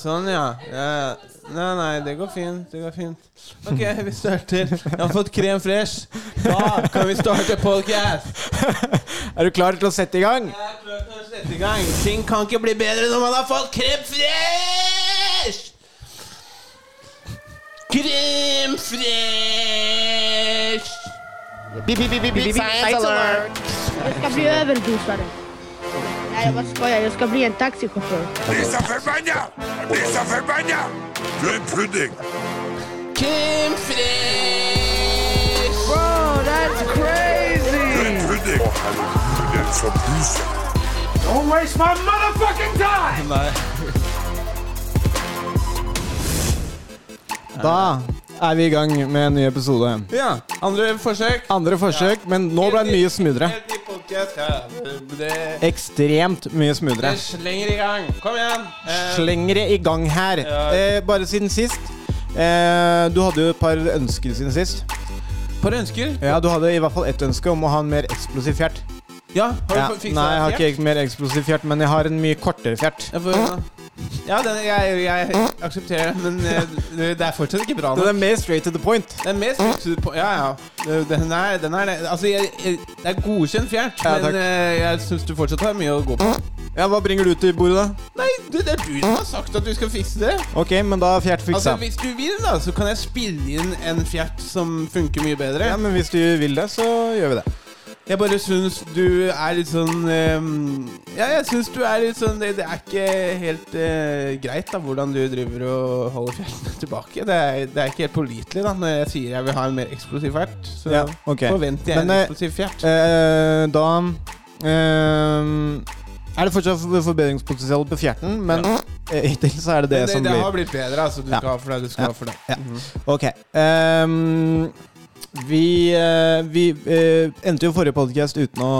sånn, ja. ja. Nei, nei, det går fint. Det går fint. Ok, vi starter. Jeg har fått krem fresh. Da kan vi starte podcast. Er du klar til å sette i gang? Jeg er klar til å sette i gang. Ting kan ikke bli bedre når man har fått krem fresh! Krem fresh! Science alert! Jag ska bli överdosare. Nej, jag bara skojar. Jag skal bli en taxichaufför. Bli så forbanna! Bli så forbanna! Du er en pudding! Krem fresh! Bro, that's Du crazy! er en pudding! Å, herregud, den som buser. Don't waste my motherfucking time! Nei. Da er vi i gang med en ny episode. Ja, andre forsøk. Andre forsøk, men nå ble det mye smoothere. Helt skal. Det, Ekstremt mye smoothere. slenger i gang. Kom igjen. Eh, Slenger i gang her. Ja. Eh, bare siden sist. Eh, du hadde jo et par ønsker siden sist. Par ønsker? Ja, Du hadde i hvert fall ett ønske om å ha en mer eksplosiv fjert. Ja, har Ja. du fiksa Nei, jeg har ikke mer eksplosiv fjert, men jeg har en mye kortere fjert. Ja, for, ja, den, jeg, jeg aksepterer det, men eh, det, er fortsatt ikke bra Den er mer straight to the point. Det er mer straight to the point. Ja, ja. Den er, den er det. Altså, jeg, jeg, det er godkjent fjert, Ja, men eh, jeg syns du fortsatt har mye å gå på. Ja, Hva bringer du til bordet, da? Nei, det, det er du som har sagt at du skal fikse det. Ok, men da er fjert Altså. Hvis du vil, da, så kan jeg spille inn en fjert som funker mye bedre. Ja, men hvis du vil det, så gjør vi det. Jeg bare syns du er litt sånn ehm, Ja, jeg syns du er litt sånn Det, det er ikke helt uh, greit da hvordan du driver og holder fjellene tilbake. Det er, det er ikke helt pålitelig da når jeg sier jeg vil ha en mer eksplosiv fjert. Så Ja, okay. forventer jeg Men, en eh, eksplosiv fjert. Uh, da uh, er det fortsatt for- forbedringspotensial på fjerten, men ja. hittil så er det det, det, som det har blitt bedre. Altså, du Ja. skal ha for det du skal Ja. ha for det. Ja. -hmm. Ok. ehm, vi eh, vi eh, endte jo forrige podcast uten å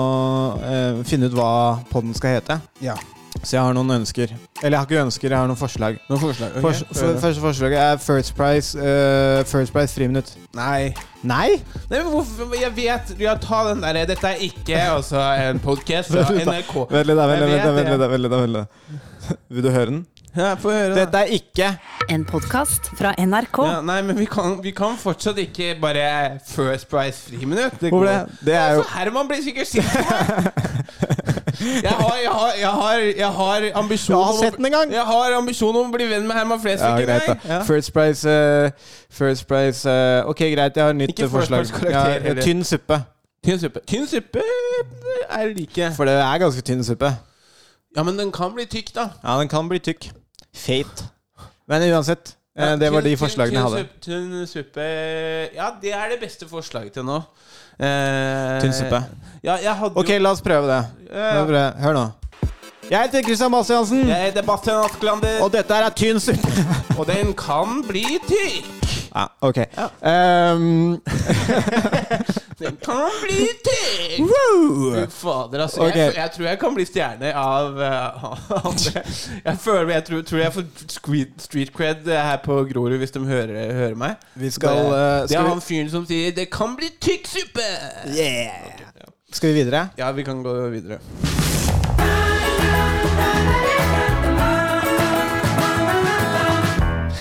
eh, finne ut hva podden skal hete. Ja. Så jeg har noen ønsker. Eller jeg har ikke ønsker, jeg har noen forslag. Noen forslag? ok? Fors- for, første forslaget er First Price uh, First Price friminutt. Nei. Nei? Nei, men hvorfor Jeg vet Ja, ta den derre Dette er ikke altså en podkast fra. NRK. Vent litt, da, vent litt. da. Vil du høre den? Ja, Få høre, da. Dette er ikke En podkast fra NRK. Ja, nei, men vi kan, vi kan fortsatt ikke bare First Price friminutt. Det går- det? Det er jo Altså, Herman blir sikkert sint på meg! Jeg har, jeg har, jeg har, jeg har ambisjon Jeg har sett den en gang. Jeg har ambisjon om å bli venn med Herman Ja, greit, da. Ja. First Price uh, First Price uh, Ok, greit, jeg har nytt Ikke forslag. Ja, tynn suppe. Tynn suppe. Tynn suppe er like. For det er ganske tynn suppe. Ja, men den kan bli tykk, da. Ja, den kan bli tykk. Fate. Men uansett, eh, det var de forslagene jeg hadde. Tynn suppe Ja, det er det beste forslaget til nå. Eh, Tynn suppe. Ja, jeg hadde Ok, la oss prøve det. Ja. Hør nå. Jeg heter Christian Bastiansen, Jeg heter Bastian Asklander, og dette her er tynn suppe. og den kan bli tykk. Ja, ok. Ehm, Den kan bli woo! Fader, altså. Okay. Jeg, jeg tror jeg kan bli stjerne av uh. Jeg føler Jeg tror, tror jeg får street, cred her på Grorud hvis de hører, hører meg. Vi skal, det, eh, det er han fyren som sier 'det kan bli tykk suppe'. Yeah! Skal vi videre? Ja, vi kan gå videre.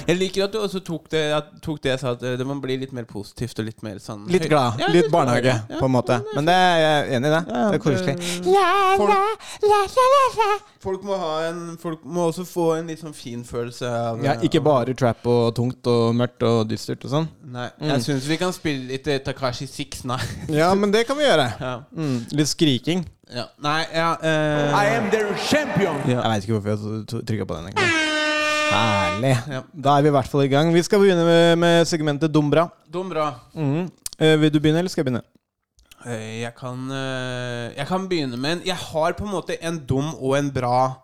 Jeg liker at du også tok det, at, tok det jeg sa, at eh, det må bli litt mer positivt og litt mer sånn Litt glad. Ja, Litt barnehage, ja, på en måte. Men det er jeg enig i. det Ja, Det er koselig. Folk, folk, må ha en, folk må også få en litt sånn fin følelse av Ja, ikke bare trap og tungt og mørkt og dystert og sånn. Nei, jeg syns vi kan spille litt eh, Takashi 6 Nei. Ja, men det kan vi gjøre. Ja. Mm, litt skriking. ja. Nei, ja uh, I am their champion! Jeg veit ikke hvorfor jeg trykka på den. egentlig Herlig. Ja. Da er vi i hvert fall i gang. Vi skal begynne med, med segmentet Dumbra. Dumbra. Mm. Mhm. Eh, vil du begynne, eller skal jeg begynne? Eh, Jeg kan, eh, jeg kan begynne med en Jeg har på en måte en dum og en bra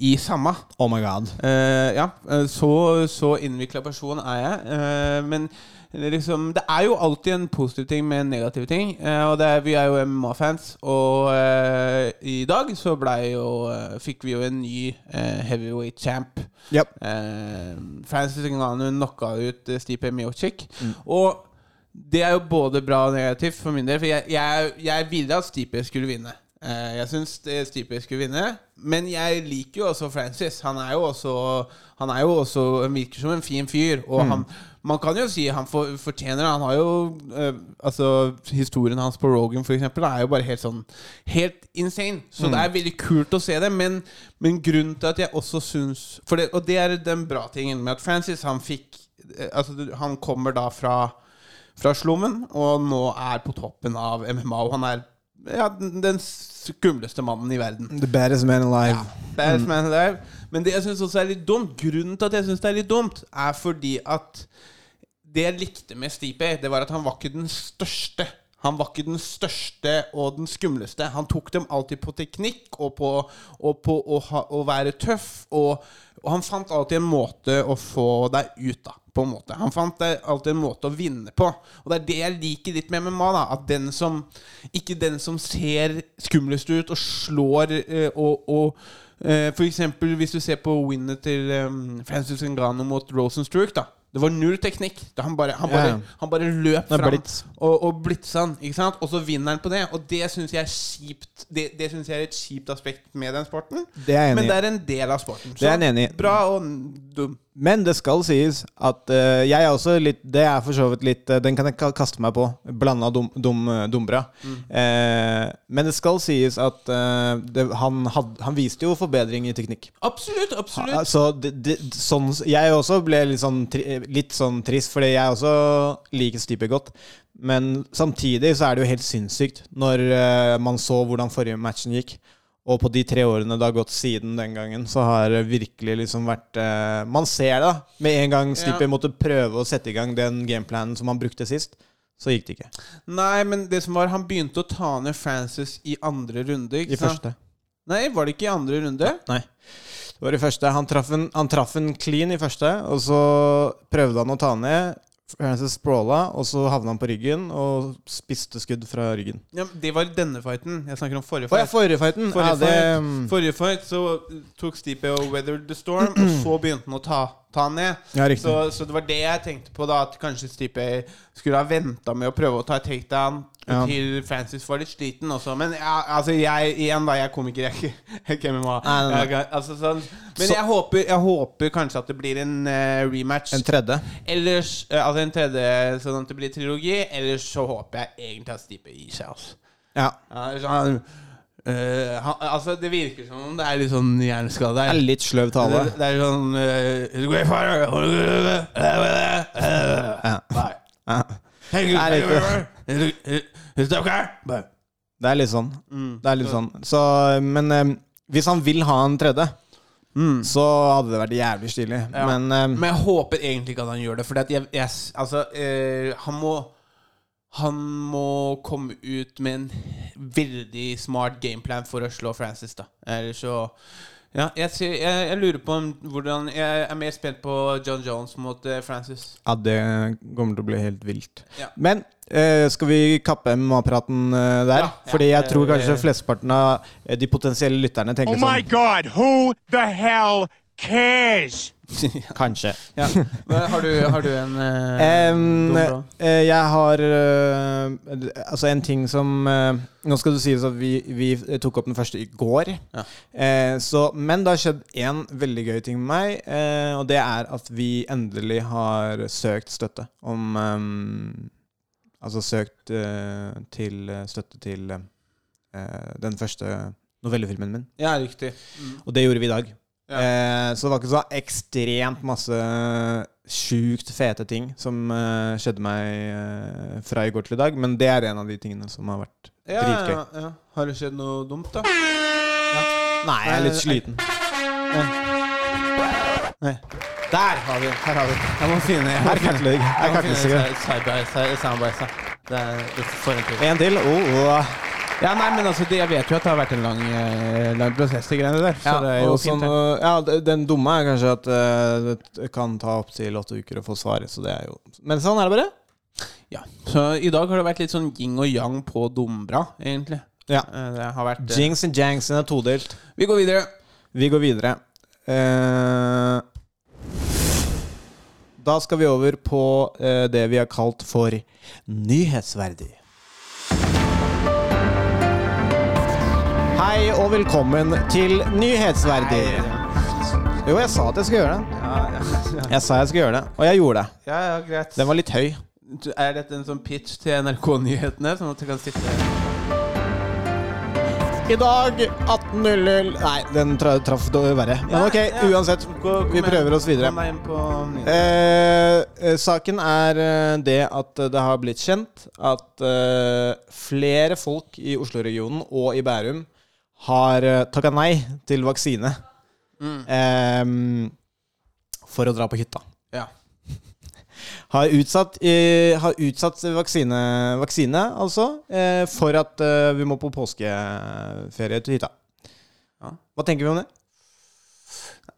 i samme. Oh my god. Eh, ja, eh, så, så innvikla person er jeg. Eh, men liksom Det er jo alltid en positiv ting med en negativ ting. Eh, og det er, vi er jo MMA-fans, og eh, i dag så blei jo eh, Fikk vi jo en ny eh, heavyweight champ. Yep. Eh, Francis Ngannou knocka ut Stipe Miocic. Og det er jo både bra og negativt for min del. For jeg, jeg, jeg ville at Stipe skulle vinne. Eh, Jeg syns Stipe skulle vinne, men jeg liker jo også Francis. Han er jo også Han er jo også virker som en fin fyr. Og han, man kan jo si han for, fortjener det. Han har jo eh, Altså Historien hans på Rogan for eksempel, er jo bare helt sånn Helt insane. Så det er veldig kult å se det. Men, men grunnen til at jeg også syns det, Og det er den bra tingen med at Francis han fikk eh, Altså Han kommer da fra fra slummen, og nå er på toppen av MMA. Og han er ja, den skumleste mannen i verden. The baddest man alive. Ja, Baddest man alive. Men det jeg syns også er litt dumt, grunnen til at jeg syns det er litt dumt, er fordi at det jeg likte med Stipe, det var at han var ikke den største. Han var ikke den største og den skumleste. Han tok dem alltid på teknikk og på, og på å, ha, å være tøff. Og, og han fant alltid en måte å få deg ut av. På en måte. Han fant alltid en måte å vinne på. Og det er det jeg liker litt med MMA. da At den som Ikke den som ser skumlest ut og slår eh, og, og eh, For eksempel hvis du ser på winnet til eh, Francis Ngano mot Rosenstruck, da. Det var null teknikk. Da han, bare, han, bare, yeah. han bare løp fram blitz. og, og blitsa han. Ikke sant? Og så vinner han på det. Og det syns jeg er kjipt Det, det synes jeg er et kjipt aspekt med den sporten. Det Men det er en del av sporten. Det enig. Bra og dum. Men det skal sies at uh, jeg er også litt Det er for så vidt litt uh, Den kan jeg kaste meg på. Blanda dum, dum, dumbra. Mm. Uh, men det skal sies at eh, det, han, had, han viste jo forbedring i teknikk. Absolutt. absolutt. Altså, det, det, sånn, jeg også ble litt sånn, tri, litt sånn trist, fordi jeg også liker Stipe godt. Men samtidig så er det jo helt sinnssykt når eh, man så hvordan forrige matchen gikk. Og på de tre årene det har gått siden den gangen, så har det virkelig liksom vært eh, Man ser det, da. Med en gang Stipe Ja. måtte prøve å sette i gang den gameplanen som han brukte sist, så gikk det ikke. Nei, men det som var Han begynte å ta ned Francis i andre runde. I første. Nei, var det ikke i andre runde? Nei. Det var i første. Han traff en, han traff en clean i første, og så prøvde han å ta ned. Francis sprawla, og så havna han på ryggen og spiste skudd fra ryggen. Ja, men det var denne fighten. Jeg snakker om forrige Å ja, forrige fighten. Forrige, ja, det, fight, forrige fight så tok Stipe og weathered the storm, og så begynte han å ta, ta han ned. Ja. Så, så det var det jeg tenkte på, da at kanskje Stipe skulle ha venta med å prøve å ta takedown Ja. til Francis var litt sliten også. Men ja, altså, jeg igjen, da. Jeg er komiker, jeg er ikke- MMA. Nei, nei, nei. Altså, sånn. Men jeg, håper, jeg håper kanskje at det blir en uh, rematch. en tredje. Ellers, uh, altså en tredje, sånn at det blir trilogi. Ellers så håper jeg egentlig at Stipe gir seg. Altså. Ja. Ja, så han, altså Det virker som om det er litt sånn hjerneskade Det er litt sløv tale. Det, det er sånn uh, Ja. Nei. Ja. Er litt-? Det er litt sånn. Mm. Det er litt sånn. Så, men eh, hvis han vil ha en tredje, Mm. så hadde det vært jævlig stilig. Ja. Men eh, Men jeg håper egentlig ikke at han gjør det. For jeg, jeg, altså, eh, han må Han må komme ut med en veldig smart gameplan for å slå Francis, da. Eller så Ja, jeg, ser, jeg, jeg lurer på om hvordan Jeg er mer spent på John Jones mot uh, Francis. ja, det kommer til å bli helt vilt. Ja. Men uh, skal vi kappe MMA-praten uh, der? Ja, ja. Fordi jeg tror Eh, kanskje flesteparten av eh, de potensielle lytterne tenker Oh my sånn God, who the hell cares? Kanskje. Ja. Men har, du, har du en uh, um, uh, eh, jeg har uh, Altså en ting som eh, Nå skal det sies at vi, vi tok opp den første i går. Ja. Eh, så, men det har skjedd én veldig gøy ting med meg, eh, og det er at vi endelig har søkt støtte om um, Altså søkt eh, til eh, støtte til eh, den første novellefilmen min. Ja, riktig. Og det gjorde vi i dag. Ja. Eh, så det var ikke så ekstremt masse sjukt fete ting som eh, skjedde meg eh, fra i går til i dag, men det er en av de tingene som har vært Ja, dritgøy. ja, ja. Har det skjedd noe dumt, da? Nei, jeg er litt sliten. Nei. Der har vi Her har vi Jeg må finne Her kakler det. Her jeg må kakler finne det. er det en til. En til. Oh, oh. Ja, nei, men altså, det, jeg vet jo at det har vært en lang, eh, lang prosess, de greiene der. Så Ja, det er jo fint. sånn, eh, ja, den dumme er kanskje at eh, det kan ta opptil åtte uker å få svaret, så det er jo Men sånn er det bare. Ja. Så i dag har det vært litt sånn yin og yang på Dombra, egentlig. Ja. Eh, Det har vært eh, Jinx and Janksen er todelt. Vi går videre. Vi går videre. Eh, da skal vi over på eh, det vi har kalt for nyhetsverdig. Hei og velkommen til Nyhetsverdig. Jo, jeg sa at jeg skulle gjøre det. Ja, ja, Jeg sa jeg skulle gjøre det, og jeg gjorde det. ja, ja greit. Den var litt høy. Er dette en sånn pitch til NRK-nyhetene? Sånn at du kan sitte I dag 18.00 Nei, den tra traff det verre. Men ok, uansett. Vi prøver oss videre. Eh, eh, saken er eh, det at det har blitt kjent at eh, flere folk i Oslo-regionen og i Bærum har uh, takka nei til vaksine eh, for å dra på hytta. Ja. Har utsatt, eh, har utsatt vaksine, vaksine altså, eh, for at eh, vi må på påskeferie til hytta. Ja. Hva tenker vi om det?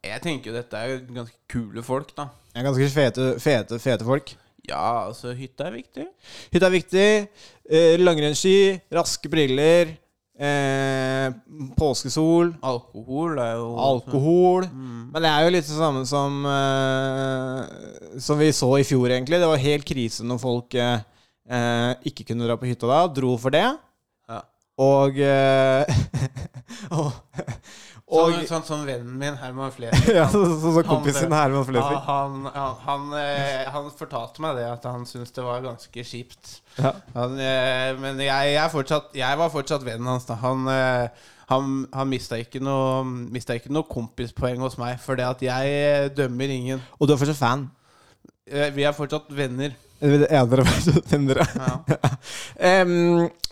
Jeg tenker jo dette er jo ganske kule folk, da. Er ganske fete, fete, fete folk. Ja, altså, hytta er viktig. Hytta er viktig. Eh, Langrennsski, raske briller, eh, påskesol, Alkohol er jo alkohol. Mm. Men det er jo litt det samme som eh, Som vi så i fjor, egentlig. Det var helt krise når folk eh, ikke kunne dra på hytta da. Dro for det. Ja. Og eh, og, og Sånn, sånn som vennen min, Herman Flesvig. ja, så, så, så Han- kompisen Herman Ja, Flesvig. han, han, han, eh, han fortalte meg det, at han syntes det var ganske kjipt. Ja. Han, eh, men jeg, jeg, fortsatt, jeg var fortsatt vennen hans. da Han, eh, han, mista ikke noe Mista ikke noe kompispoeng hos meg, for det at jeg eh, dømmer ingen. Og du er fortsatt fan? Eh, Vi er fortsatt venner. Ja, dere er fortsatt venner, Ja. Em,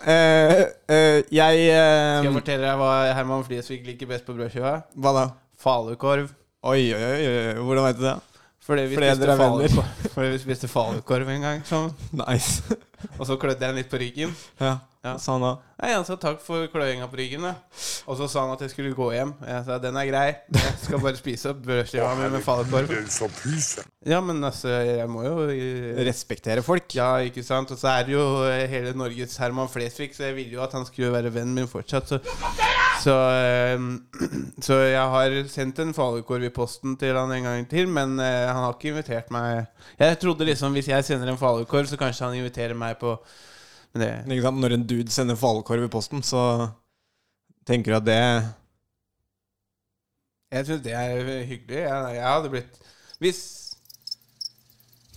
eh, eh, jeg Skal jeg fortelle deg hva Herman Fliesvik liker best på brødskiva? Hva da? Falukorv. Oi, oi, oi, oi. Hvordan veit du det? Fordi vi dere er falukorv- Fordi vi spiste falukorv en gang. Sånn. Nice. Og så klødde jeg den litt på ryggen. ja. Ja. Sa han da. Nei, Han sa takk for kløinga på ryggen. Da. Og så sa han at jeg skulle gå hjem. Jeg sa den er grei. Jeg skal bare spise opp brødskiva mi med falukorv. Ja, men altså, jeg må jo eh, Respektere folk. Ja, ikke sant? Og så er det jo eh, hele Norges Herman Flesvig, så jeg ville jo at han skulle være vennen min fortsatt. Så, så, eh, så jeg har sendt en falukorv i posten til han en gang til, men han har ikke invitert meg Jeg trodde liksom hvis jeg sender en falukorv, så kanskje han inviterer meg på Men det Ikke sant? Når en dude sender falukorv i posten, så tenker du at det Jeg tror det er hyggelig. Jeg, jeg hadde blitt Hvis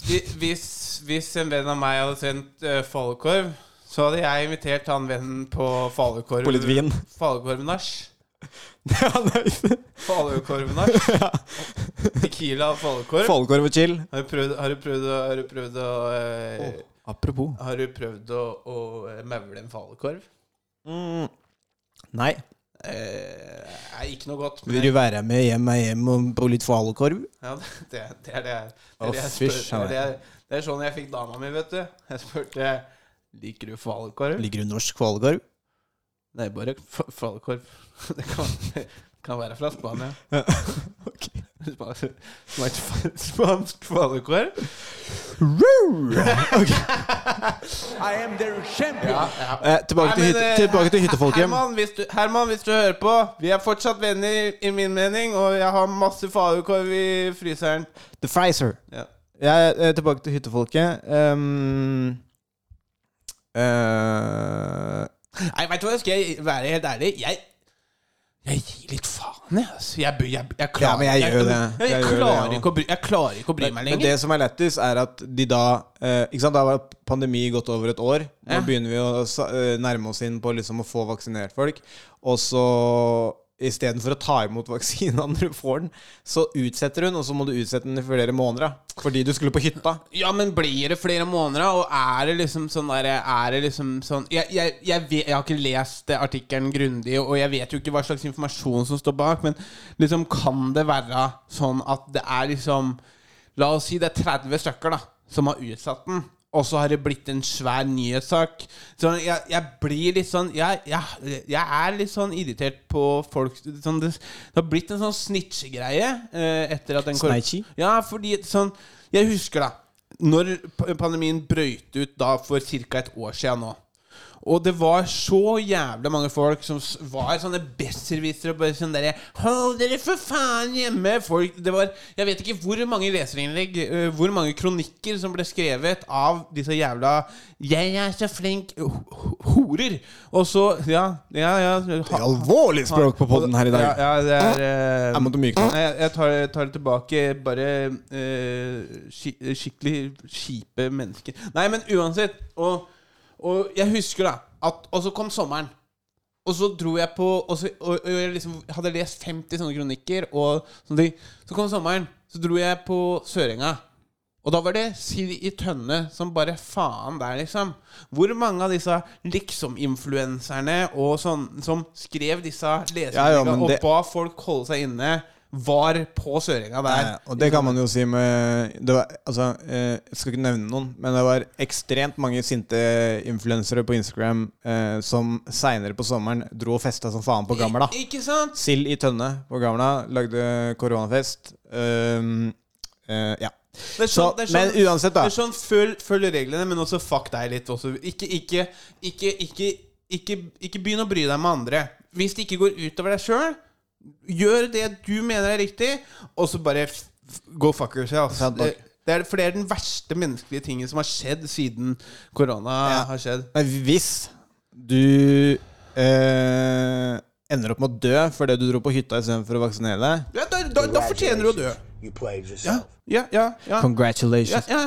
hvis, hvis en venn av meg hadde sendt uh, falukorv, så hadde jeg invitert han vennen på falukorv På litt vin. Falukorvnach. Ja. Falukorvnach. Tequila og falukorv. Falukorv og chill. Har du prøvd, har du prøvd, har du prøvd å eh, Apropos. Har du prøvd å, å eh, maule en falukorv? Mm. Nei. Eh, er ikke noe godt. men Vil du være med hjem og hjem og på litt falukorv? Ja, det, det er det det er det er det, det er sånn jeg fikk dama mi, vet du. Jeg spurte Liker du falukorv. Liker du norsk falukorv? Nei, bare fa- falukorv. Det kan, kan være fra Spania. Ok. Spa- Spansk spansk falukorv. I am their champion. Ja, ja. Eh, tilbake, til Nei, men, hytte, eh, tilbake til hyttefolket. Herman hvis, du, Herman, hvis du hører på, vi er fortsatt venner, i min mening, og jeg har masse falukorv i fryseren. The Frizer. Ja. Jeg er tilbake til hyttefolket. Um, uh, Nei, vet du hva, skal jeg være helt ærlig? Jeg jeg gir litt faen, jeg. Jeg, jeg, jeg, klarer, Ja, men jeg gjør det. Jeg, klarer ikke å bry, jeg lenger. meg Men det som er lettest, er at de da eh, Ikke sant, Da har pandemi gått over et år. Nå Ja. begynner vi å eh, nærme oss inn på liksom å få vaksinert folk. Og så istedenfor å ta imot vaksinen når du får den, så utsetter hun, og så må du utsette den i flere måneder. Fordi du skulle på hytta. Ja, men blir det flere måneder. Og er det liksom sånn der Er det liksom sånn Jeg, jeg, jeg, vet, jeg har ikke lest artikkelen grundig, og jeg vet jo ikke hva slags informasjon som står bak, men liksom kan det være sånn at det er liksom La oss si det er 30 stykker da som har utsatt den. Og så har det blitt en svær nyhetssak. Så jeg, jeg blir litt sånn jeg, jeg, jeg er litt sånn irritert på folk sånn, det, det har blitt en sånn snitchegreie eh, etter at den Snitchy? Ja, fordi sånn Jeg husker da Når pandemien brøyt ut da for ca. et år siden nå Og det var så jævla mange folk som var sånne besserwissere og bare sånn derre Hold dere for faen hjemme! Folk, det var Jeg vet ikke hvor mange leserinnlegg, øh, hvor mange kronikker som ble skrevet av disse jævla 'Jeg er så flink' ho- ho- horer. Og så Ja, ja, ja. Det er alvorlig språk på podden her i dag. Ja, ja det er øh, Jeg måtte myke meg. Jeg, jeg tar, tar det tilbake. Bare eh, ski, skikkelig kjipe mennesker. Nei, men uansett. Og, og jeg husker da at Og så kom sommeren. Og så dro jeg på Og, så, og, og jeg liksom hadde lest 50 sånne kronikker. Og sånne ting Så kom sommeren. Så dro jeg på Sørenga. Og da var det sild i tønne som bare faen der, liksom. Hvor mange av disse liksom-influenserne og sånn som skrev disse Ja, ja, det... og ba folk holde seg inne, var på Sørenga der. Ja, og det kan man jo si med det var, altså, eh, Jeg skal ikke nevne noen, men det var ekstremt mange sinte influensere på Instagram eh, som seinere på sommeren dro og festa som faen på Gamla. Ikke sant? Sild i tønne på Gamla. Lagde koronafest. Um, uh, ja. Det er Så, sånn, det men sånn, uansett, da. Det er sånn følg, følg reglene, men også fuck deg litt også. Ikke, ikke, ikke, ikke, ikke begynn å bry deg med andre. Hvis det ikke går utover deg sjøl, gjør det du mener er riktig, og så bare go fuck yourself. Det, det er, for det er den verste menneskelige tingen som har skjedd siden korona Ja. har skjedd. Men hvis du eh, ender opp med å dø fordi du dro på hytta istedenfor å vaksinere deg da, da, fortjener du å dø. Ja, ja, ja. ja. ja, Congratulations. ja.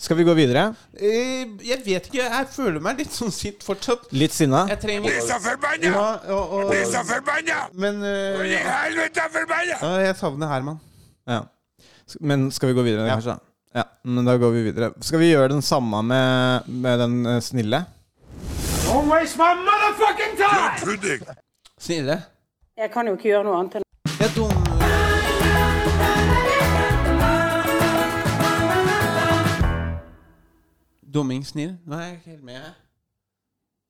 Skal vi gå videre? Eh, Jeg vet ikke, jeg føler meg litt sånn sitt fortsatt. Litt sinna? Jeg trenger Bli så forbanna! Ja, og, og, Bli så forbanna! Men uh... Helvete forbanna! ja, jeg savner Herman. Ja. Men skal vi gå videre, Ja. kanskje? Ja, men da går vi videre. Skal vi gjøre den samme med, med den uh, snille? Don't waste my motherfucking time! Snille. Jeg kan jo ikke gjøre noe annet enn Jeg Dumming snill? Nå er jeg ikke helt med.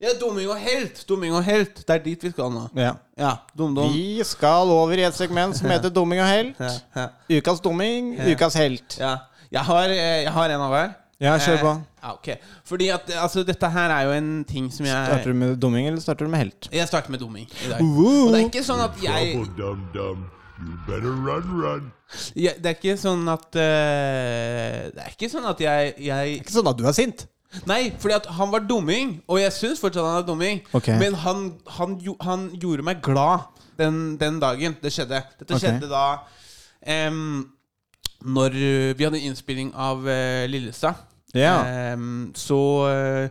Ja, dumming og helt! Dumming og helt. Det er dit vi skal nå. Ja. Ja, dum-dum. Vi skal over i et segment som heter Dumming og helt. Ja, ja, Ukas dumming, Ja. ukas helt. ja. Jeg, har, eh, jeg har en av hver. Ja, kjør på. Eh, Ja, ok. Fordi at altså, dette her er jo en ting som jeg Starter du med dumming, eller starter du med helt? Jeg starter med dumming i dag. Woo. Og det er ikke sånn at jeg Dum dum. You better run, run. Ja, Det er ikke sånn at eh, Det er ikke sånn at jeg, jeg Ikke sånn at du er sint. Nei, fordi at han var dumming, og jeg syns fortsatt han er dumming. Ok. Men han, han, gjo- han gjorde meg glad den, den dagen det skjedde. Dette Ok. skjedde da em, Når eh, vi hadde innspilling av uh, Lillestad. Ja. Em, så eh,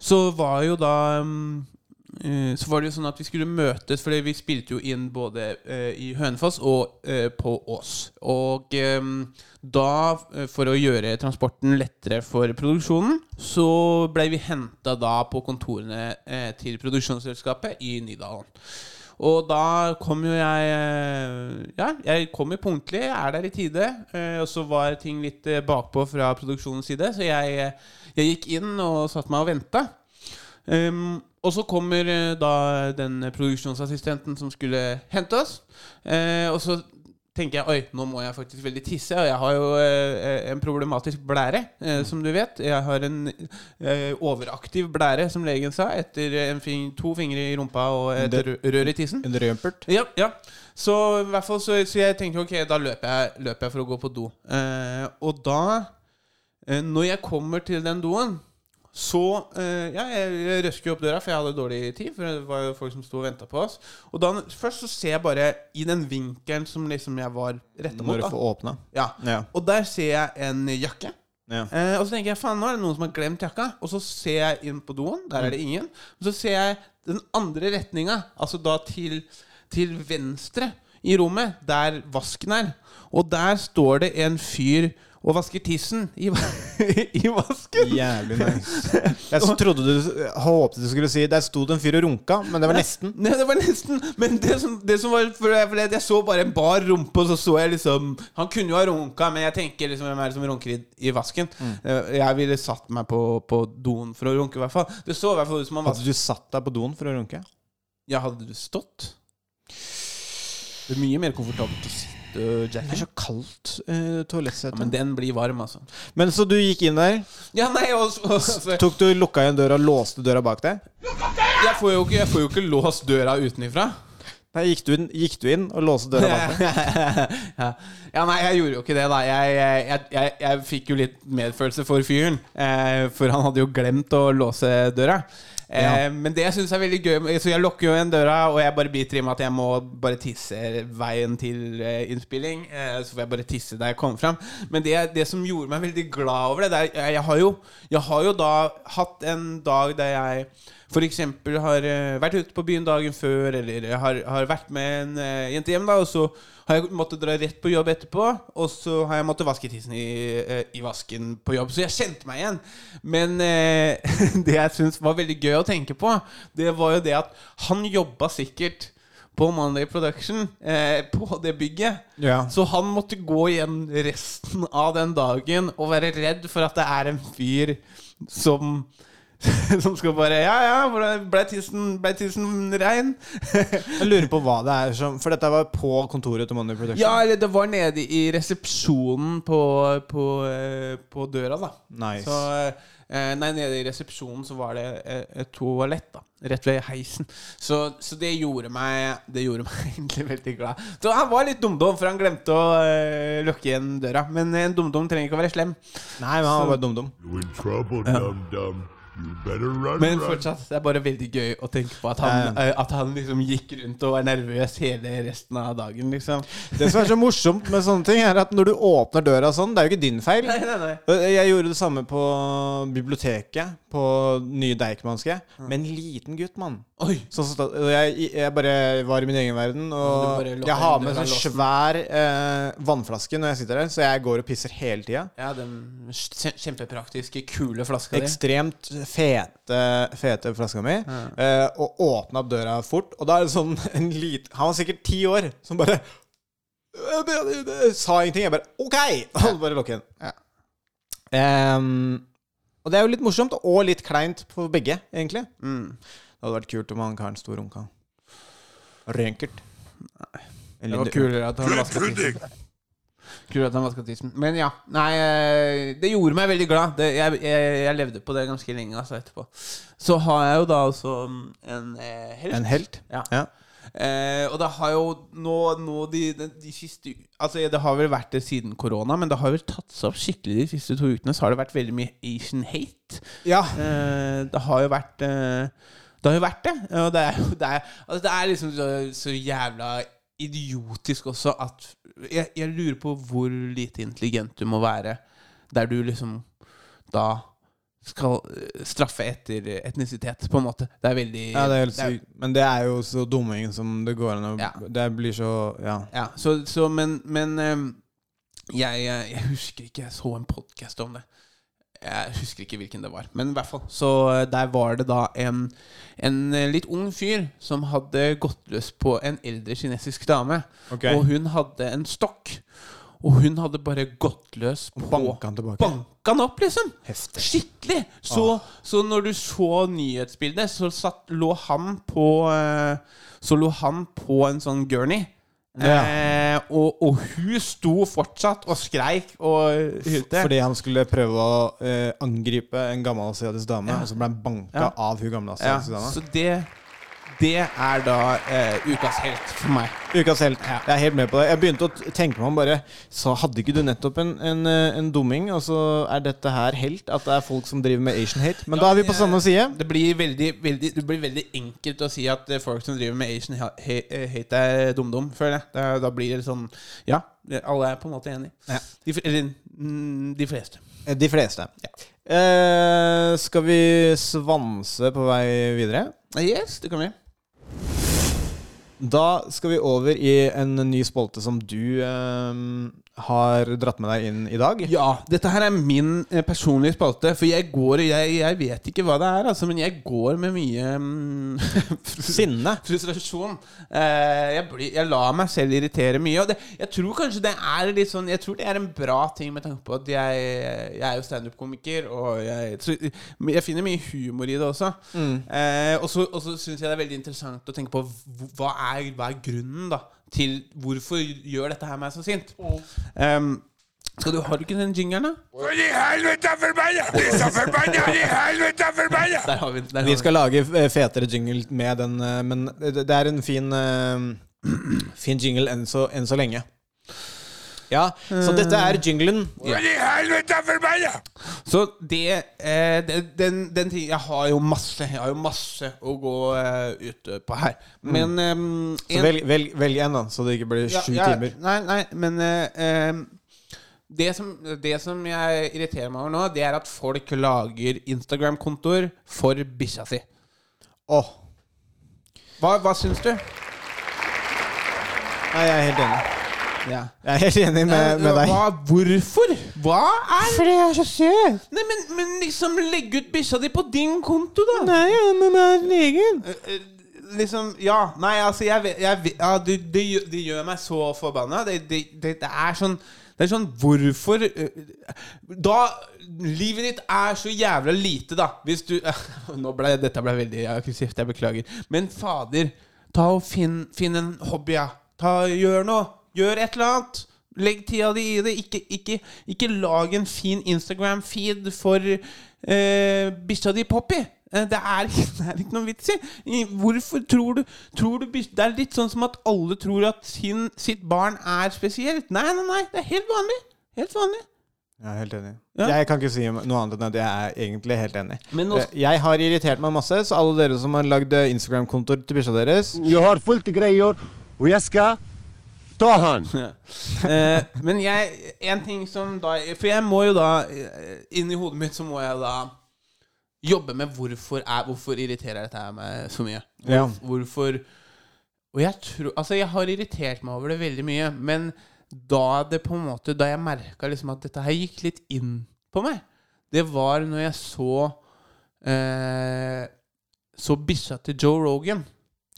Så var jo da em, eh, Så var det jo sånn at vi skulle møtes, Fordi vi spilte jo inn både eh, i Hønefoss og eh, på Ås. Og em, da, eh, for å gjøre transporten lettere for produksjonen, så ble vi henta da på kontorene eh, til produksjonsselskapet i Nydalen. Og da kom jo jeg eh, Ja, jeg kom jo punktlig, er der i tide. eh, Og så var ting litt eh, bakpå fra produksjonens side, så jeg, eh, jeg gikk inn og satte meg og venta. Um, og så kommer eh, da den produksjonsassistenten som skulle hente oss. Eh, og så tenker jeg oi, nå må jeg faktisk veldig tisse. Og jeg har jo eh, en problematisk blære, eh, som du vet. Jeg har en eh, overaktiv blære, som legen sa, etter en fing to fingre i rumpa og et rør i tissen. En rømpert. Ja, ja. Så i hvert fall så, så jeg tenkte ok, da løper jeg, løper jeg for å gå på do. Eh, og da, eh, når jeg kommer til den doen, så eh, Ja, jeg, jeg røsker jo opp døra, for jeg hadde dårlig tid. For det var jo folk som sto og venta på oss. Og da, først så ser jeg bare i den vinkelen som liksom jeg var retta mot. Når du får åpna. Ja. Ja. Og der ser jeg en jakke. Ja. Eh, og så tenker jeg faen, nå er det noen som har glemt jakka. Og så ser jeg inn på doen. Der er det ingen. Og så ser jeg den andre retninga, altså da til, til venstre i rommet, der vasken er. Og der står det en fyr og vasker tissen i, i vasken. Jævlig nice. Jeg så trodde du håpte du skulle si Der sto det en fyr og runka, men det var nesten. Nei, det var nesten Men det som, det som var for jeg, for jeg så bare en bar rumpe, og så så jeg liksom Han kunne jo ha runka, men jeg tenker liksom hvem er det som runker i, i vasken? Mm. Jeg ville satt meg på, på doen for å runke, i hvert fall. Det så i hvert fall ut som han Hadde du satt deg på doen for å runke? Ja, hadde du stått? Det er mye mer komfortabelt å sitte du, Det er så kaldt uh, toalettsete. Ja, men den blir varm, altså. Men så du gikk inn der, Ja, nei, også, også. tok du lukka igjen døra og låste døra bak deg? jeg, får jo ikke, jeg får jo ikke låst døra utenifra. Nei, gikk du inn, gikk du inn og låste døra bak deg? ja. ja, nei, jeg gjorde jo ikke det, da. Jeg, jeg, jeg, jeg fikk jo litt medfølelse for fyren. Eh, for han hadde jo glemt å låse døra. Eh, Ja. Men det jeg syns er veldig gøy Så jeg lukker jo igjen døra, og jeg bare biter i meg at jeg må bare tisse veien til eh, innspilling. Eh, så får jeg bare tisse da jeg kommer fram. Men det, det som gjorde meg veldig glad over det, det er jeg, jeg, har jo, jeg har jo da hatt en dag der jeg f.eks. har eh, vært ute på byen dagen før, eller jeg har, har vært med en eh, jente hjem, da, og så har jeg måttet dra rett på jobb etterpå, og så har jeg måttet vaske tissen i, eh, i vasken på jobb. Så jeg kjente meg igjen. Men eh, det jeg syns var veldig gøy å tenke på, det var jo det at han jobba sikkert på Monday Production, eh, på det bygget. Ja. Så han måtte gå igjen resten av den dagen og være redd for at det er en fyr som som skal bare Ja, ja, ble tissen, ble tissen rein? Jeg lurer på hva det er som For dette var på kontoret til Money Production? Ja, eller det var nede i resepsjonen på, på, eh, på døra, da. Nice. Så, eh, nei, nede i resepsjonen så var det eh, et toalett, da. Rett ved heisen. Så, så det gjorde meg Det gjorde meg egentlig veldig glad. Så han var litt dumdum, for han glemte å uh, lukke igjen døra. Men en dumdum trenger ikke å være slem. Nei, men han var bare dumdum. -dum. Run, Men fortsatt, det er bare veldig gøy å tenke på at han, uh, at han liksom gikk rundt og var nervøs hele resten av dagen, liksom. Det som er så morsomt med sånne ting, er at når du åpner døra sånn, det er jo ikke din feil. Nei, nei, nei. Jeg gjorde det samme på biblioteket på Nye Deichmanske. Med en liten gutt, mann. Sånn som jeg, jeg bare var i min egen verden, Og lukket jeg har med en sånn svær eh, vannflaske når jeg sitter der, så jeg går og pisser hele tida. Ja, den kjempepraktiske, kule flaska di. Ekstremt fete, fete flaska mi. eh, og åpna opp døra fort. Og da er det sånn en liten Han var sikkert ti år, som bare Sa ingenting. Jeg bare OK! Og bare lukke igjen. Ja. Ehm, og det er jo litt morsomt, og litt kleint for begge, egentlig. Mm. Det hadde vært kult om han karen sto og runka. Rønkert. Det var kulere at han vaska tissen. Kulere at han vasket tissen. Men ja. Nei, eh, det gjorde meg veldig glad. Det, jeg, jeg, jeg levde på det ganske lenge altså, etterpå. Så har jeg jo da også mm, en eh, helt. En helt. Ja. Ja. Eh, og det har jo nå, nå de, de, de siste Altså Det har vel vært det siden korona, men det har vel tatt seg opp skikkelig de siste to ukene. Så har det vært veldig mye Asian hate. ja. Eh, det har jo vært eh, Det har jo vært det. Og det er, det er, altså det er liksom så, så jævla idiotisk også at jeg, jeg lurer på hvor lite intelligent du må være der du liksom da skal eh, straffe etter etnisitet, på en måte. Det er veldig ja, det er helt sykt. Men det er jo så dumming som det går an å Ja. Det blir så Ja. Ja, så, så men, men ehm, jeg, jeg, jeg husker ikke Jeg så en podkast om det. Jeg husker ikke hvilken det var. Men i hvert fall Så eh, der var det da en, en eh, litt ung fyr som hadde gått løs på en eldre kinesisk dame. Okay. Og hun hadde en stokk. Og hun hadde bare gått løs på Banka han tilbake. Banka han opp, liksom! Heftig. Skikkelig! Så, så når du så nyhetsbildet, så satt, lå han på eh, Så lå han på en sånn gurney. Ja. Eh, og, og hun sto fortsatt og skreik og hylte. Fordi han skulle prøve å eh, angripe en gammel asiatisk dame, Ja. og så ble han banka Ja. av hun gamle ja, asiatiske dama. så det Det er da eh, ukas helt for meg. Ukas helt. Jeg er helt med på det. Jeg begynte å tenke meg om bare Så hadde ikke du nettopp en, en, eh, en dumming, og så er dette her helt? At det er folk som driver med Asian hate? Men da er vi på samme side. Det blir veldig, veldig, det blir veldig enkelt å si at eh, folk som driver med Asian eh, hate, er dum-dum, føler jeg. Da, da blir det sånn Ja, alle er på en måte enige. Ja. De, eller mm, de fleste. De fleste. Ja. Eh, skal vi svanse på vei videre? Yes, det kan vi. Da skal vi over i en ny spolte som du eh, har dratt med deg inn i dag. Ja, dette her er min eh, personlige spalte. For jeg går jeg, jeg vet ikke hva det er, altså, men jeg går med mye mm, Sinne. frustrasjon. Eh, jeg, blir, jeg lar meg selv irritere mye. Og det, jeg tror kanskje det er litt sånn Jeg tror det er en bra ting med tanke på at jeg, jeg er jo standup-komiker, og jeg, jeg finner mye humor i det også. Eh, og så og så syns jeg det er veldig interessant å tenke på hva er, hva er grunnen da til hvorfor gjør dette her meg så sint. Um, skal du, har du ikke den jingeren, da? For i helvete forbanna! Disse forbanna! I helvete forbanna! Der har vi den. der har Vi vi skal lage eh, fetere jingle med den, eh, men det det er en fin eh, Fin jingle enn så, enn så lenge. Ja, så dette er jinglen. Forbanna! Så det, eh, det den, den ting Jeg har jo masse Jeg har jo masse å gå eh, ut på her. Men eh, Så en- velg, velg, velg en, da, så det ikke blir Ja, sju ja, timer. Nei, nei, men eh, eh, det, som, det som jeg irriterer meg over nå, det er at folk lager Instagram-kontoer for bikkja si. Åh, Hva, hva syns du? nei, jeg er helt enig. Ja. Jeg er helt enig med, med deg. Hva, hvorfor? Hva er Fordi jeg er så søt. Nei, men, men liksom legg ut bikkja di på din konto, da. Nei, den er egen. Liksom, ja. Nei, altså, jeg, jeg, ja, det, det, gjør- det gjør meg så forbanna. Det, det, det, det er sånn det er sånn, Hvorfor Da Livet ditt er så jævla lite, da. Hvis du Nå ble Dette ble veldig aggressivt. Jeg beklager. Men fader, ta og finn, finn en hobby, ja. Ta, gjør noe. Gjør et eller annet. Legg tida di i det. Ikke, ikke, ikke lag en fin Instagram-feed for eh, bikkja di Poppy. Eh, Det er, det er ikke noe vits i. Hvorfor tror du, tror du Det er litt sånn som at alle tror at sin, sitt barn er spesielt. Nei, nei, nei. Det er helt vanlig. Helt vanlig. Jeg er helt enig. Ja. Jeg kan ikke si noe annet enn at jeg er egentlig helt enig. Men nå- Eh, Jeg har irritert meg masse, så alle dere som har lagd eh, Instagram-kontoer til bikkja deres Jeg har fullt greier, og jeg ska ta han. Eh, men jeg En ting som da For jeg må jo da eh, Inni hodet mitt så må jeg da jobbe med hvorfor er, Hvorfor irriterer dette meg så mye. Hvor, Ja. Hvorfor Og jeg tror Altså, jeg har irritert meg over det veldig mye, men da det på en måte Da jeg merka liksom at dette her gikk litt inn på meg, det var når jeg så eh, Så bikkja til Joe Rogan.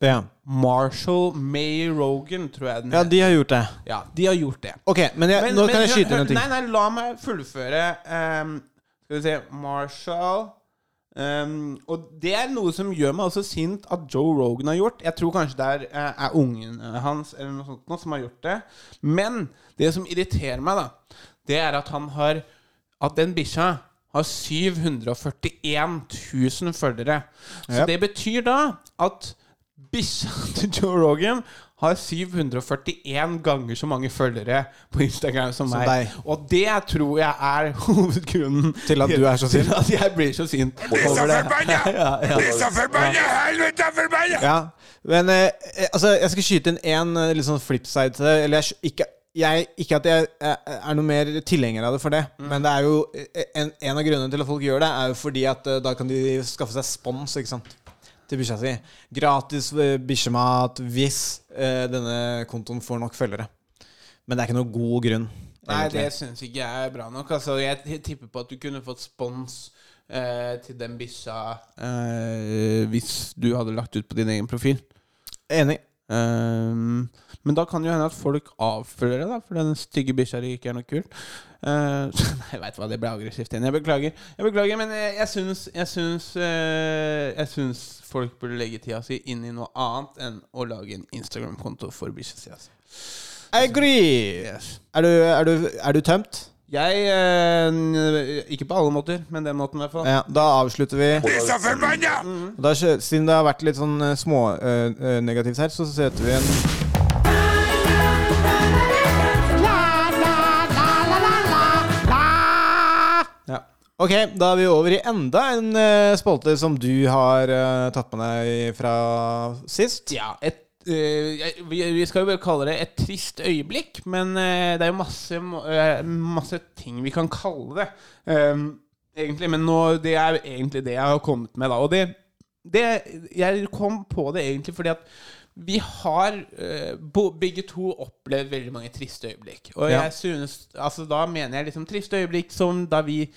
Ja, Marshall May Rogan, tror jeg den ja de har gjort det. ja, de har gjort det. Ok, men, jeg, nå kan jeg skyte inn noe. Nei, nei, la meg fullføre. Um, skal vi se Marshall um, Og det er noe som gjør meg også sint at Joe Rogan har gjort. Jeg tror kanskje det er, eh, er ungen hans eller noe sånt noe som har gjort det. Men det som irriterer meg, da, det er at han har At den bikkja har 741 000 følgere. Så Yep. det betyr da at bikkja til Joe Rogan har 741 ganger så mange følgere på Instagram som, Som meg. deg. Og det tror jeg er hovedgrunnen Til at du er så sint? Til at jeg blir så sint over det. Disse forbanna! Helvete forbanna! Ja, men eh, eh, altså, jeg skal skyte inn én liksom, sånn flipside til det. Eller jeg, ikke, jeg, ikke at jeg eh, er noe mer tilhenger av det for det, men det er jo eh, en, en av grunnene til at folk gjør det, er jo fordi at eh, da kan de skaffe seg spons, ikke sant. Til bikkja si. Gratis eh, bikkjemat hvis eh, denne kontoen får nok følgere. Men det er ikke noe god grunn. Nei, egentlig. det syns ikke jeg er bra nok. Altså, jeg tipper på at du kunne fått spons eh, til den bikkja eh, hvis du hadde lagt ut på din egen profil. Enig. Ehm, men da kan det jo hende at folk avfølger det, da, for den stygge bikkja di ikke er noe kult. Uh, jeg veit hva, det ble aggressivt igjen. Jeg beklager. Jeg beklager, Men jeg, jeg syns Jeg syns eh, Jeg syns folk burde legge tida si inn i noe annet enn å lage en Instagram-konto for bikkja si. Altså. I agree! Yes. Er, du, er, du, er du tømt? Jeg eh, Ikke på alle måter, men den måten i hvert fall. Ja, da avslutter vi. Og Da, siden det har vært litt sånn smånegativt små eh, eh, negativt her, så setter vi en Ja. Ok, da er vi over i enda en eh, spalte som du har eh, tatt med deg fra sist. Ja, et, eh, vi, vi skal jo bare kalle det et trist øyeblikk, men eh, det er jo masse, eh, masse ting vi kan kalle det. ehm, egentlig, men nå, det er egentlig det jeg har kommet med, da. Og det, det Jeg kom på det egentlig fordi at vi har eh, begge to opplevd veldig mange triste øyeblikk. Og jeg synes Altså, da mener jeg liksom triste øyeblikk som da vi Eh,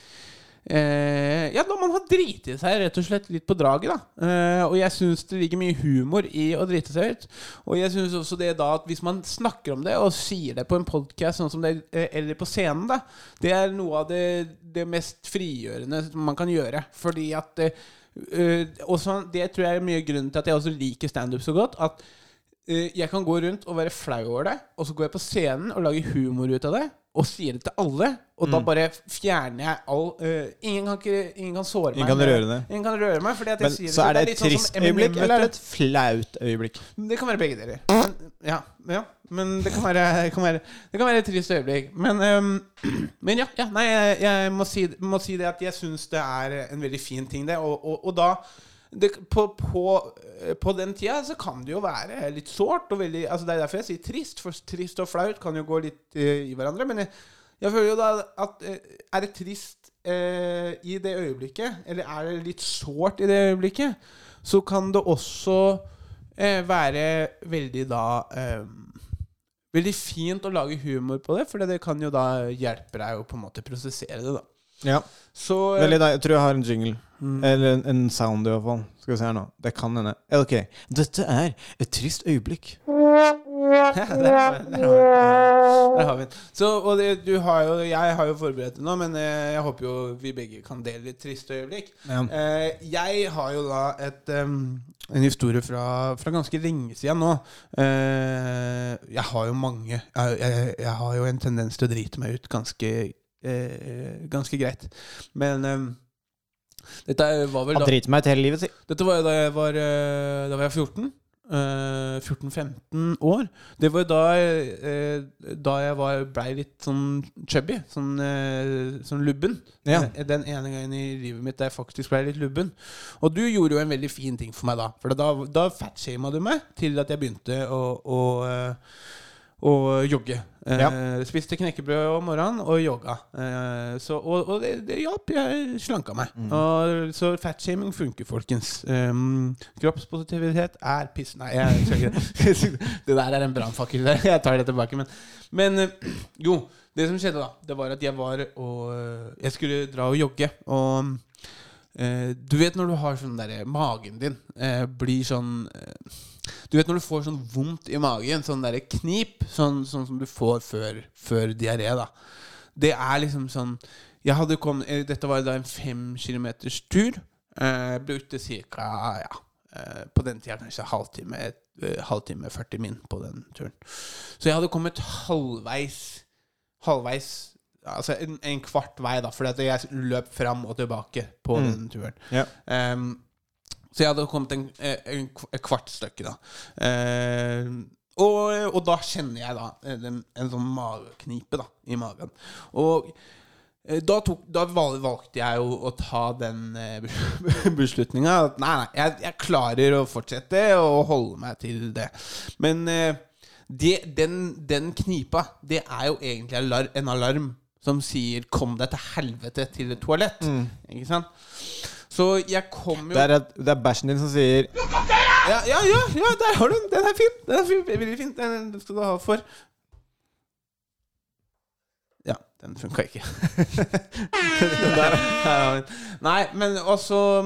ja, når man har driti seg rett og slett litt på draget, da. Eh, og jeg syns det ligger mye humor i å drite seg ut. Og jeg syns også det da at hvis man snakker om det og sier det på en podkast sånn som det, eh, eller på scenen, da, det er noe av det, det mest frigjørende man kan gjøre. Fordi at eh, eh, også, Det tror jeg er mye grunnen til at jeg også liker standup så godt. At eh, jeg kan gå rundt og være flau over det, og så går jeg på scenen og lager humor ut av det, og sier det til alle, og Mm. da bare fjerner jeg all uh, ingen, kan ikke, ingen kan såre Ingen meg. kan røre det. Ingen kan røre meg, fordi at jeg Men sier så er det et sånn trist Eminem, øyeblikk, eller er det et flaut øyeblikk? Det kan være begge deler. Men, ja, ja, men det kan være, det kan være, det kan være et trist øyeblikk. Men, um, men ja, ja, nei, jeg, jeg må, si, må si det at jeg syns det er en veldig fin ting, det. Og, og, og da det, på, på, på den tida så kan det jo være litt sårt. Altså det er derfor jeg sier trist, for trist og flaut kan jo gå litt uh, i hverandre. Men jeg, jeg føler jo da at uh, Er det trist uh, i det øyeblikket, eller er det litt sårt i det øyeblikket, så kan det også eh, være veldig da eh, Veldig fint å lage humor på det, for det kan jo da hjelpe deg å på en måte prosessere det. da Ja. Så eh, Veldig. Jeg tror jeg har en jingle. Mm. Eller en, en sound, i hvert fall. Skal vi se her nå. Det kan hende. Ok. Dette er et trist øyeblikk. Ja, der, har vi- der, har vi- der har vi den. Så, og det, du har jo, jeg har jo forberedt det nå, men eh, jeg håper jo vi begge kan dele litt triste øyeblikk. Ja. Eh, jeg har jo da et, en historie fra, fra ganske lenge siden nå. Eh, jeg har jo mange. Jeg, jeg, jeg har jo en tendens til å drite meg ut ganske, eh, ganske greit. Men dette var vel Han driter meg ut hele livet, si. dette var jo da jeg var, eh, da var jeg 14. eh, 14-15 år. Det var da, eh, da jeg var, blei litt sånn chubby. Sånn, eh, sånn lubben. Ja. Eh, Den ene gangen i livet mitt der jeg faktisk blei litt lubben. Og du gjorde jo en veldig fin ting for meg da. For da, da fatshama du meg til at jeg begynte å, å, å jogge. Eh, Spiste knekkebrød om morgenen og jogga. Eh, så, og, og det, det hjalp. Jeg slanka meg. Og, så fatshaming funker, folkens. Um, kroppspositivitet er piss... Nei, jeg skal ikke det der er en brannfakkel. det. Jeg tar det tilbake. Men, men eh, jo, det som skjedde da, det var at jeg var og eh, Jeg skulle dra og jogge. Og eh, du vet når du har sånn derre Magen din eh, blir sånn eh, Du vet når du får sånn vondt i magen, sånn derre knip, sånn, sånn som du får før, før diaré, da. Det er liksom sånn jeg hadde kommet, eh, Dette var da en fem kilometers tur. Eh, brukte ca. Ja, eh, på den tida kanskje halvtime, eh, halvtime 40 min på den turen. Så jeg hadde kommet halvveis Halvveis Altså en, en kvart vei, da, fordi jeg løp fram og tilbake på den turen. Ja. Um, så jeg hadde kommet en, en, en kvart stykke, da. Ehm, og, og da kjenner jeg da en, en sånn mageknipe da, i magen. Og eh, da, tok, da valgte jeg jo å ta den eh, beslutninga. Nei, nei, jeg, jeg klarer å fortsette og holde meg til det. Men eh, det, den, den knipa, det er jo egentlig en alarm som sier 'kom deg til helvete til et toalett'. Ikke sant? Så jeg kom jo Det er, det er bæsjen din som sier ja, ja, ja, ja, der har du den. Den er fin. Den er fin. Veldig fin. Den den skal du ha for. Ja, den funka ikke. der, der. Nei, men også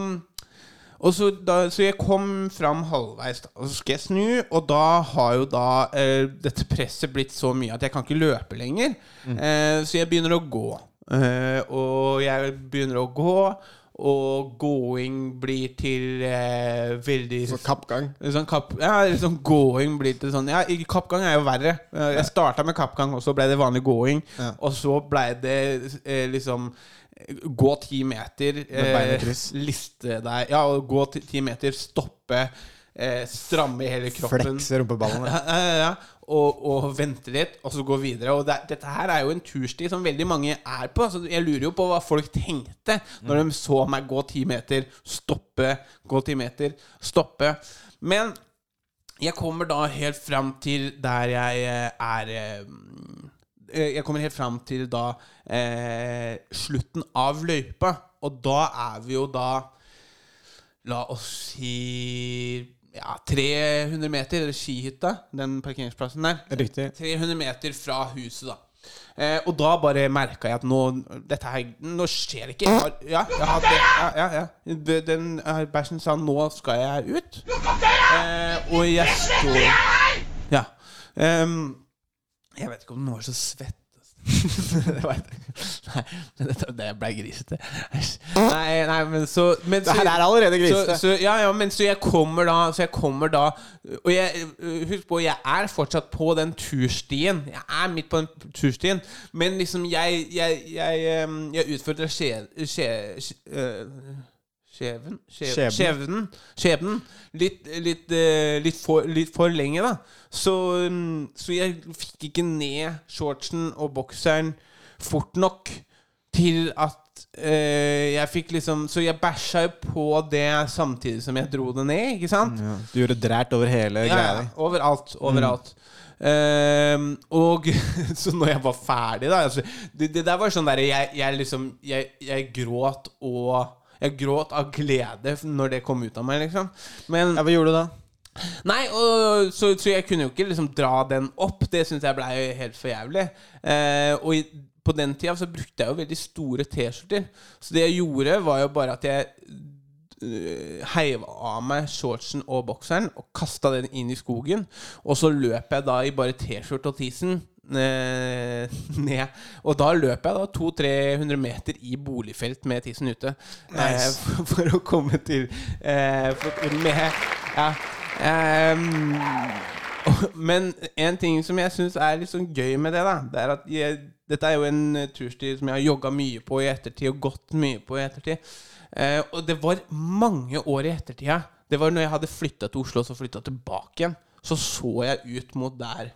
og så, da, så jeg kom fram halvveis, da. og så skal jeg snu, og da har jo da eh, dette presset blitt så mye at jeg kan ikke løpe lenger. Eh, så jeg begynner å gå. Eh, og jeg begynner å gå, og gåing blir til eh, veldig Så kappgang. Sånn kapp, ja, sånn gåing blir til sånn Ja, kappgang er jo verre. Eh, Jeg starta med kappgang, og så ble det vanlig gåing. Ja. Og så ble det eh, liksom Gå ti meter. Kryss. liste deg Ja, gå ti meter, stoppe, eh, stramme hele kroppen. Flekse rumpeballene. Ja, ja, ja, ja. Og, og vente litt, og så gå videre. Og det, dette her er jo en tursti som veldig mange er på. Så jeg lurer jo på hva folk tenkte når de så meg gå ti meter, stoppe, gå ti meter, stoppe. Men jeg kommer da helt fram til der jeg eh, er eh, Jeg kommer helt fram til da eh, slutten av løypa. Og da er vi jo da La oss si ja, 300 meter, eller skihytta, den parkeringsplassen der. Riktig. 300 meter fra huset, da. Eh, og da bare merka jeg at nå Dette her Nå skjer det ikke. Jeg har- Ja, jeg hadde, ja, ja, ja. Den eh, bæsjen sa 'nå skal jeg ut'. Eh, og jeg står Ja. Ehm, jeg vet ikke om den var så svett. det var, nei, men dette, det ble grisete. Nei, nei, men så men Det her er allerede grisete. Så, så, ja, ja, men så jeg kommer da Så jeg kommer da Og jeg, husk på, jeg er fortsatt på den turstien. Jeg er midt på den turstien. Men liksom, jeg Jeg, jeg, jeg, jeg utfordrer skje... skje, skje øh, Skjeven? skjeven, Skjebnen. Skjebnen. Litt, litt, eh, litt, for, litt for lenge, da. Så, mm, så jeg fikk ikke ned shortsen og bokseren fort nok til at eh, jeg fikk liksom Så jeg bæsja jo på det samtidig som jeg dro det ned, ikke sant? Ja. Du gjorde drært over hele Ja, greia ja, overalt. overalt. Overalt. Um, og så når jeg var ferdig, da altså, det, det der var sånn der jeg, jeg liksom jeg, jeg gråt og Jeg gråt av glede når det kom ut av meg, liksom. Men Ja, hva gjorde du da? Nei, og, så, så jeg kunne jo ikke liksom dra den opp. Det syns jeg blei helt for jævlig. Eh, og i, på den tida så brukte jeg jo veldig store T-skjorter. Så det jeg gjorde, var jo bare at jeg Heiva heiv av meg shortsen og bokseren og kasta den inn i skogen. Og så løp jeg da i bare T-skjorte og tisen eh, ned. Og da løp jeg da 200-300 meter i boligfelt med tissen ute. Eh, for, for å komme til eh, for, Med Ja. eh, men en ting som jeg syns er litt sånn gøy med det, da Det er at jeg, Dette er jo en turstil tursti som jeg har jogga mye på i ettertid, og gått mye på i ettertid. Eh, og det var mange år i ettertida. Det var når jeg hadde flytta til Oslo og så flytta tilbake igjen. Så så jeg ut mot der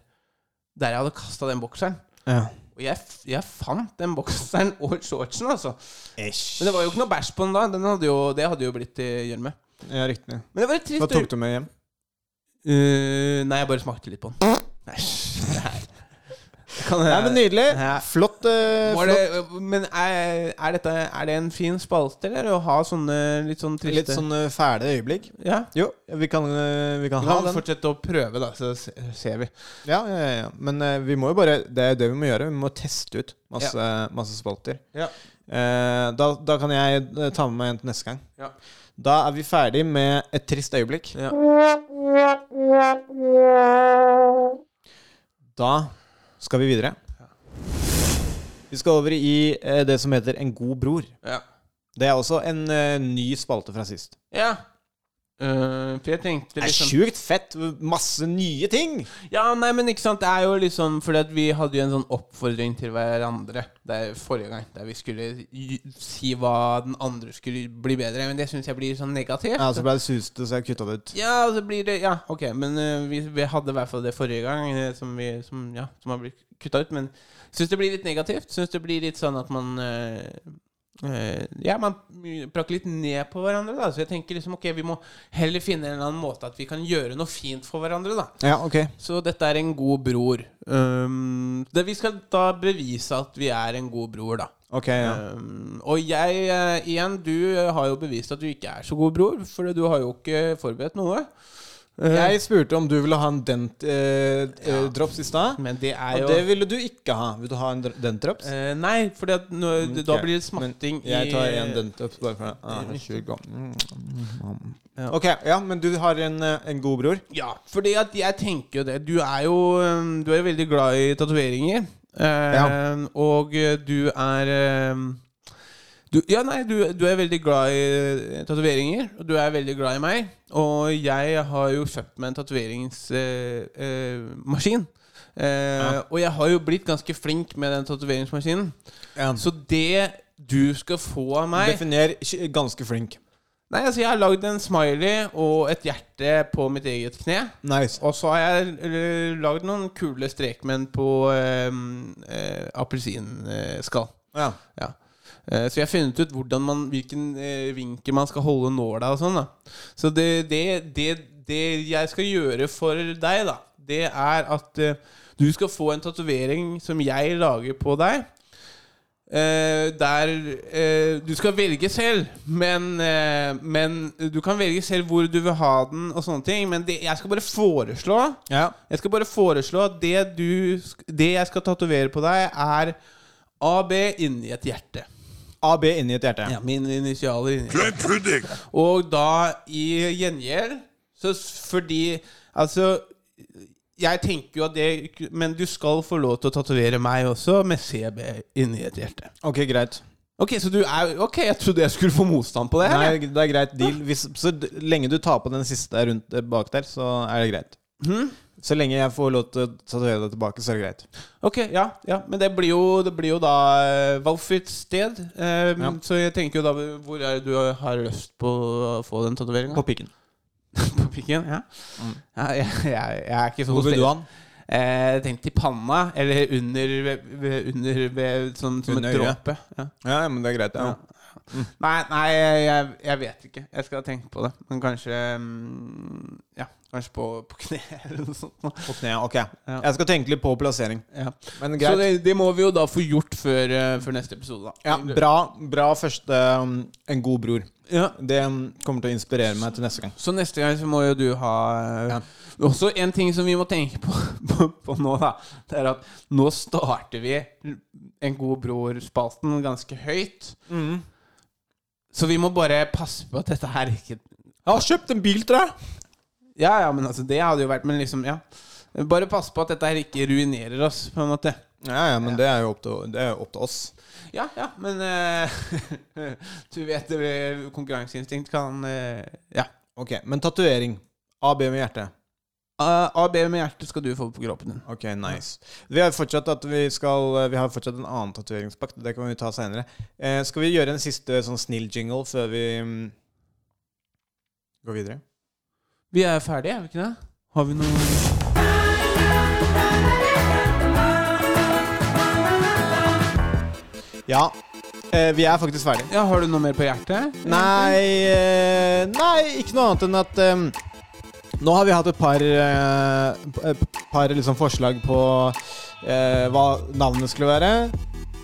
Der jeg hadde kasta den bokseren. Ja. Og jeg, jeg fant den bokseren og shortsen, altså. Æsj. Men det var jo ikke noe bæsj på den da. Den hadde jo, det hadde jo blitt til gjørme. Ja, riktig. Men det var et trist Hva tok du med hjem? Uh, nei, jeg bare smakte litt på den. Nei. Nei. jeg... Nei, men Nydelig. Ja. Flott. Uh, flott. det, men er, er, dette, er det en fin spalte, eller? Å ha sånne litt sånn triste Litt sånn eh, fæle øyeblikk. Ja. Jo, vi kan, eh, vi kan Vi ha kan den. fortsette å prøve, da, så ser vi. Ja, ja, ja, ja. Men uh, vi må jo bare Det er det vi må gjøre. Vi må teste ut masse, masse spalter. Ja. Uh, da, da kan jeg ta med meg en til neste gang. Ja. Da er vi ferdig med et trist øyeblikk. Ja. Da skal vi videre. Vi skal over i eh, det som heter En god bror. Ja. Det er også en eh, ny spalte fra sist. ja. Eh, for jeg tenkte Det er liksom sjukt fett! Masse nye ting! Ja, nei, men ikke sant? Det er jo liksom Fordi at vi hadde jo en sånn oppfordring til hverandre. Der forrige gang Der vi skulle si hva den andre skulle bli bedre. Men det synes jeg blir sånn negativt. Ja, Så ble det suste, så jeg kutta det ut. Ja, så blir det Ja, ok. Men uh, vi, vi hadde i hvert fall det forrige gang eh, Som, vi, som, ja, som har blitt kutta ut. Men jeg synes det blir litt negativt. Synes det blir litt sånn at man Ja, man prakker litt ned på hverandre da Så jeg tenker liksom Ok, vi må heller finne en eller annen måte At vi kan gjøre noe fint for hverandre da Ja, ok. så dette er en god bror. Um, det vi skal da bevise at vi er en god bror, da. Ok, ja. Um, og jeg, uh, igjen, du eh, har jo bevist at du ikke er så god bror, for du har jo ikke forberedt noe. Uh, Jeg spurte om du ville ha en dent eh, eh, Ja. drops i stad. men det er Og jo det ville du ikke ha. Vil du ha en dent drops? Eh, Nei, for da Ok. blir det smatting i jeg tar en dent drops bare for ah. Mm. Ja. Ok, ja, men du har en, eh, en god bror? Ja, for jeg tenker jo det. Du er jo um, Du er veldig glad i tatoveringer. Eh, Ja. Og eh, du er um, du, ja, nei, du, du er veldig glad i eh, tatoveringer, og du er veldig glad i meg. Og jeg har jo kjøpt meg en tatoveringsmaskin. Eh, Og jeg har jo blitt ganske flink med den tatoveringsmaskinen. Ja. Så det du skal få av meg Definer sk- ganske flink. Nei, altså Jeg har lagd en smiley og et hjerte på mitt eget kne. Nice. Og så har jeg eh, lagd noen kule strekmenn på eh, eh, appelsinskall. Ja. Ja. Eh, Så jeg har funnet ut man, hvilken eh, vinkel man skal holde nåla og sånn. da Så det, det, det, det jeg skal gjøre for deg, da det er at eh, du skal få en tatovering som jeg lager på deg. Uh, der uh, Du skal velge selv, men, uh, men du kan velge selv hvor du vil ha den, og sånne ting. Men det, jeg skal bare foreslå ja. Jeg skal bare foreslå at det, du, det jeg skal tatovere på deg, er AB inni et hjerte. AB inni et hjerte. Ja, Mine initialer er pudding! Og da i gjengjeld så Fordi Altså jeg tenker jo at det Men du skal få lov til å tatovere meg også, med CB inni et hjerte. Ok, greit. Ok, så du er Ok, jeg trodde jeg skulle få motstand på det. Nei, det er greit deal. Hvis, så lenge du tar på den siste rundt eh, bak der, så er det greit. Mhm. Så lenge jeg får lov til å tatovere deg tilbake, så er det greit. Ok, ja, ja. Men det blir jo, det blir jo da uh, valgfritt sted. Um, Ja. Så jeg tenker jo da Hvor er det du har lyst på å få den tatoveringa? På pikken. På pikken? Ja. ja jeg, jeg, jeg er ikke så Hvor vil du ha den? Eh, Jeg tenkte i panna, eller under, under ved, sånn som Under et dråpe. Ja. Ja, men det er greit. Ja. Ja. Nei, nei jeg, jeg vet ikke. Jeg skal tenke på det. Men kanskje mm, Ja, kanskje på, på kne eller noe sånt. På kne, Ok. Ja. Jeg skal tenke litt på plassering. Ja. Men Så greit. det, det må vi jo da få gjort før, eh, før neste episode, da. Ja, bra, bra første um, En god bror. Ja. Det um, kommer til å inspirere meg til neste gang. Så neste gang så må jo du ha eh, Ja. Også en ting som vi må tenke på, på, på nå, da. Det er at nå starter vi En god bror-spalten ganske høyt. Så vi må bare passe på at dette her ikke Jeg har kjøpt en bil til deg! Ja, ja, men altså, det hadde jo vært Men liksom, ja. Bare passe på at dette her ikke ruinerer oss, på en måte. Ja, ja, men det er jo opp til, det er opp til oss. Ja, ja, men uh, Du vet, konkurranseinstinkt kan uh, Ja. Ok, Men tatovering. AB med hjerte. A A og B med hjertet skal du få på kroppen din. Ok, nice. Vi har fortsatt at vi skal Vi har fortsatt en annen tatoveringspakt. Det kan vi ta seinere. Uh, skal vi gjøre en siste sånn snill jingle før vi um, går videre? Vi er ferdige, er vi ikke det? Har vi noe Ja. Uh, vi er faktisk ferdige. Ja, Har du noe mer på hjertet? Nei eh, Nei, ikke noe annet enn at eh, Nå har vi hatt et par, eh, et par liksom forslag på eh, hva navnet skulle være.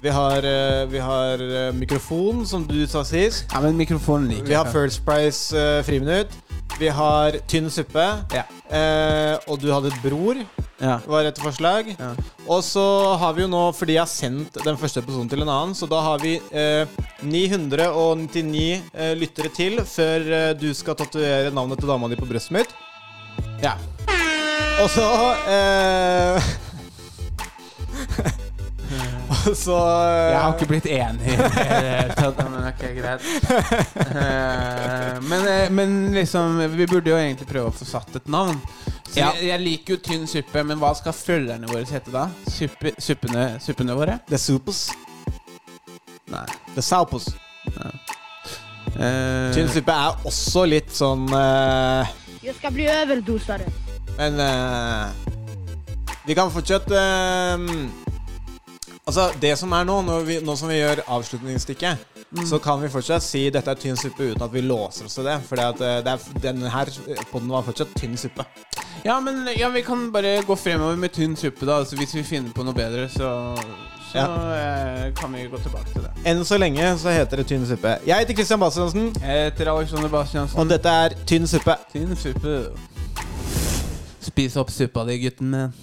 Vi har, eh, vi har eh, mikrofon, som du sa sist. Ja, men mikrofonen liker Vi har. First Price eh, friminutt. Vi har tynn suppe. Ja. Eh, og du hadde et bror, Ja. var et forslag. Ja. Og så har vi jo nå, fordi jeg har sendt den første episoden til en annen, så da har vi eh, 999 eh, lyttere til før eh, du skal tatovere navnet til dama di på brystet mitt. Ja. Og så eh, Og så eh, Jeg har ikke blitt enig tatt, men ok, greit. Eh, men, eh, men liksom Vi burde jo egentlig prøve å få satt et navn. Så Ja. jeg, jeg liker jo tynn suppe, men hva skal følgerne våre hete da? Suppe, suppene, suppene våre? The Supos. Nei. The Saupos. Eh, Tynn suppe er også litt sånn eh, Jag skal bli overdosere. Men uh, vi kan fortsatt eh, Altså, det som er nå, når vi, nå som vi gjør avslutningsstykket, så kan vi fortsatt si dette er tynn suppe uten at vi låser oss til det. For denne her podden var fortsatt tynn suppe. Ja, men ja, vi kan bare gå fremover med tynn suppe, da. Altså, hvis vi finner på noe bedre, så, så eh, kan vi gå tilbake til det. Enn så lenge så heter det tynn suppe. Jeg heter Christian Bastiansen, Jeg heter Alexander Bastiansen. og dette er Tynn suppe. Tynn suppe. Spis opp suppa di, gutten min.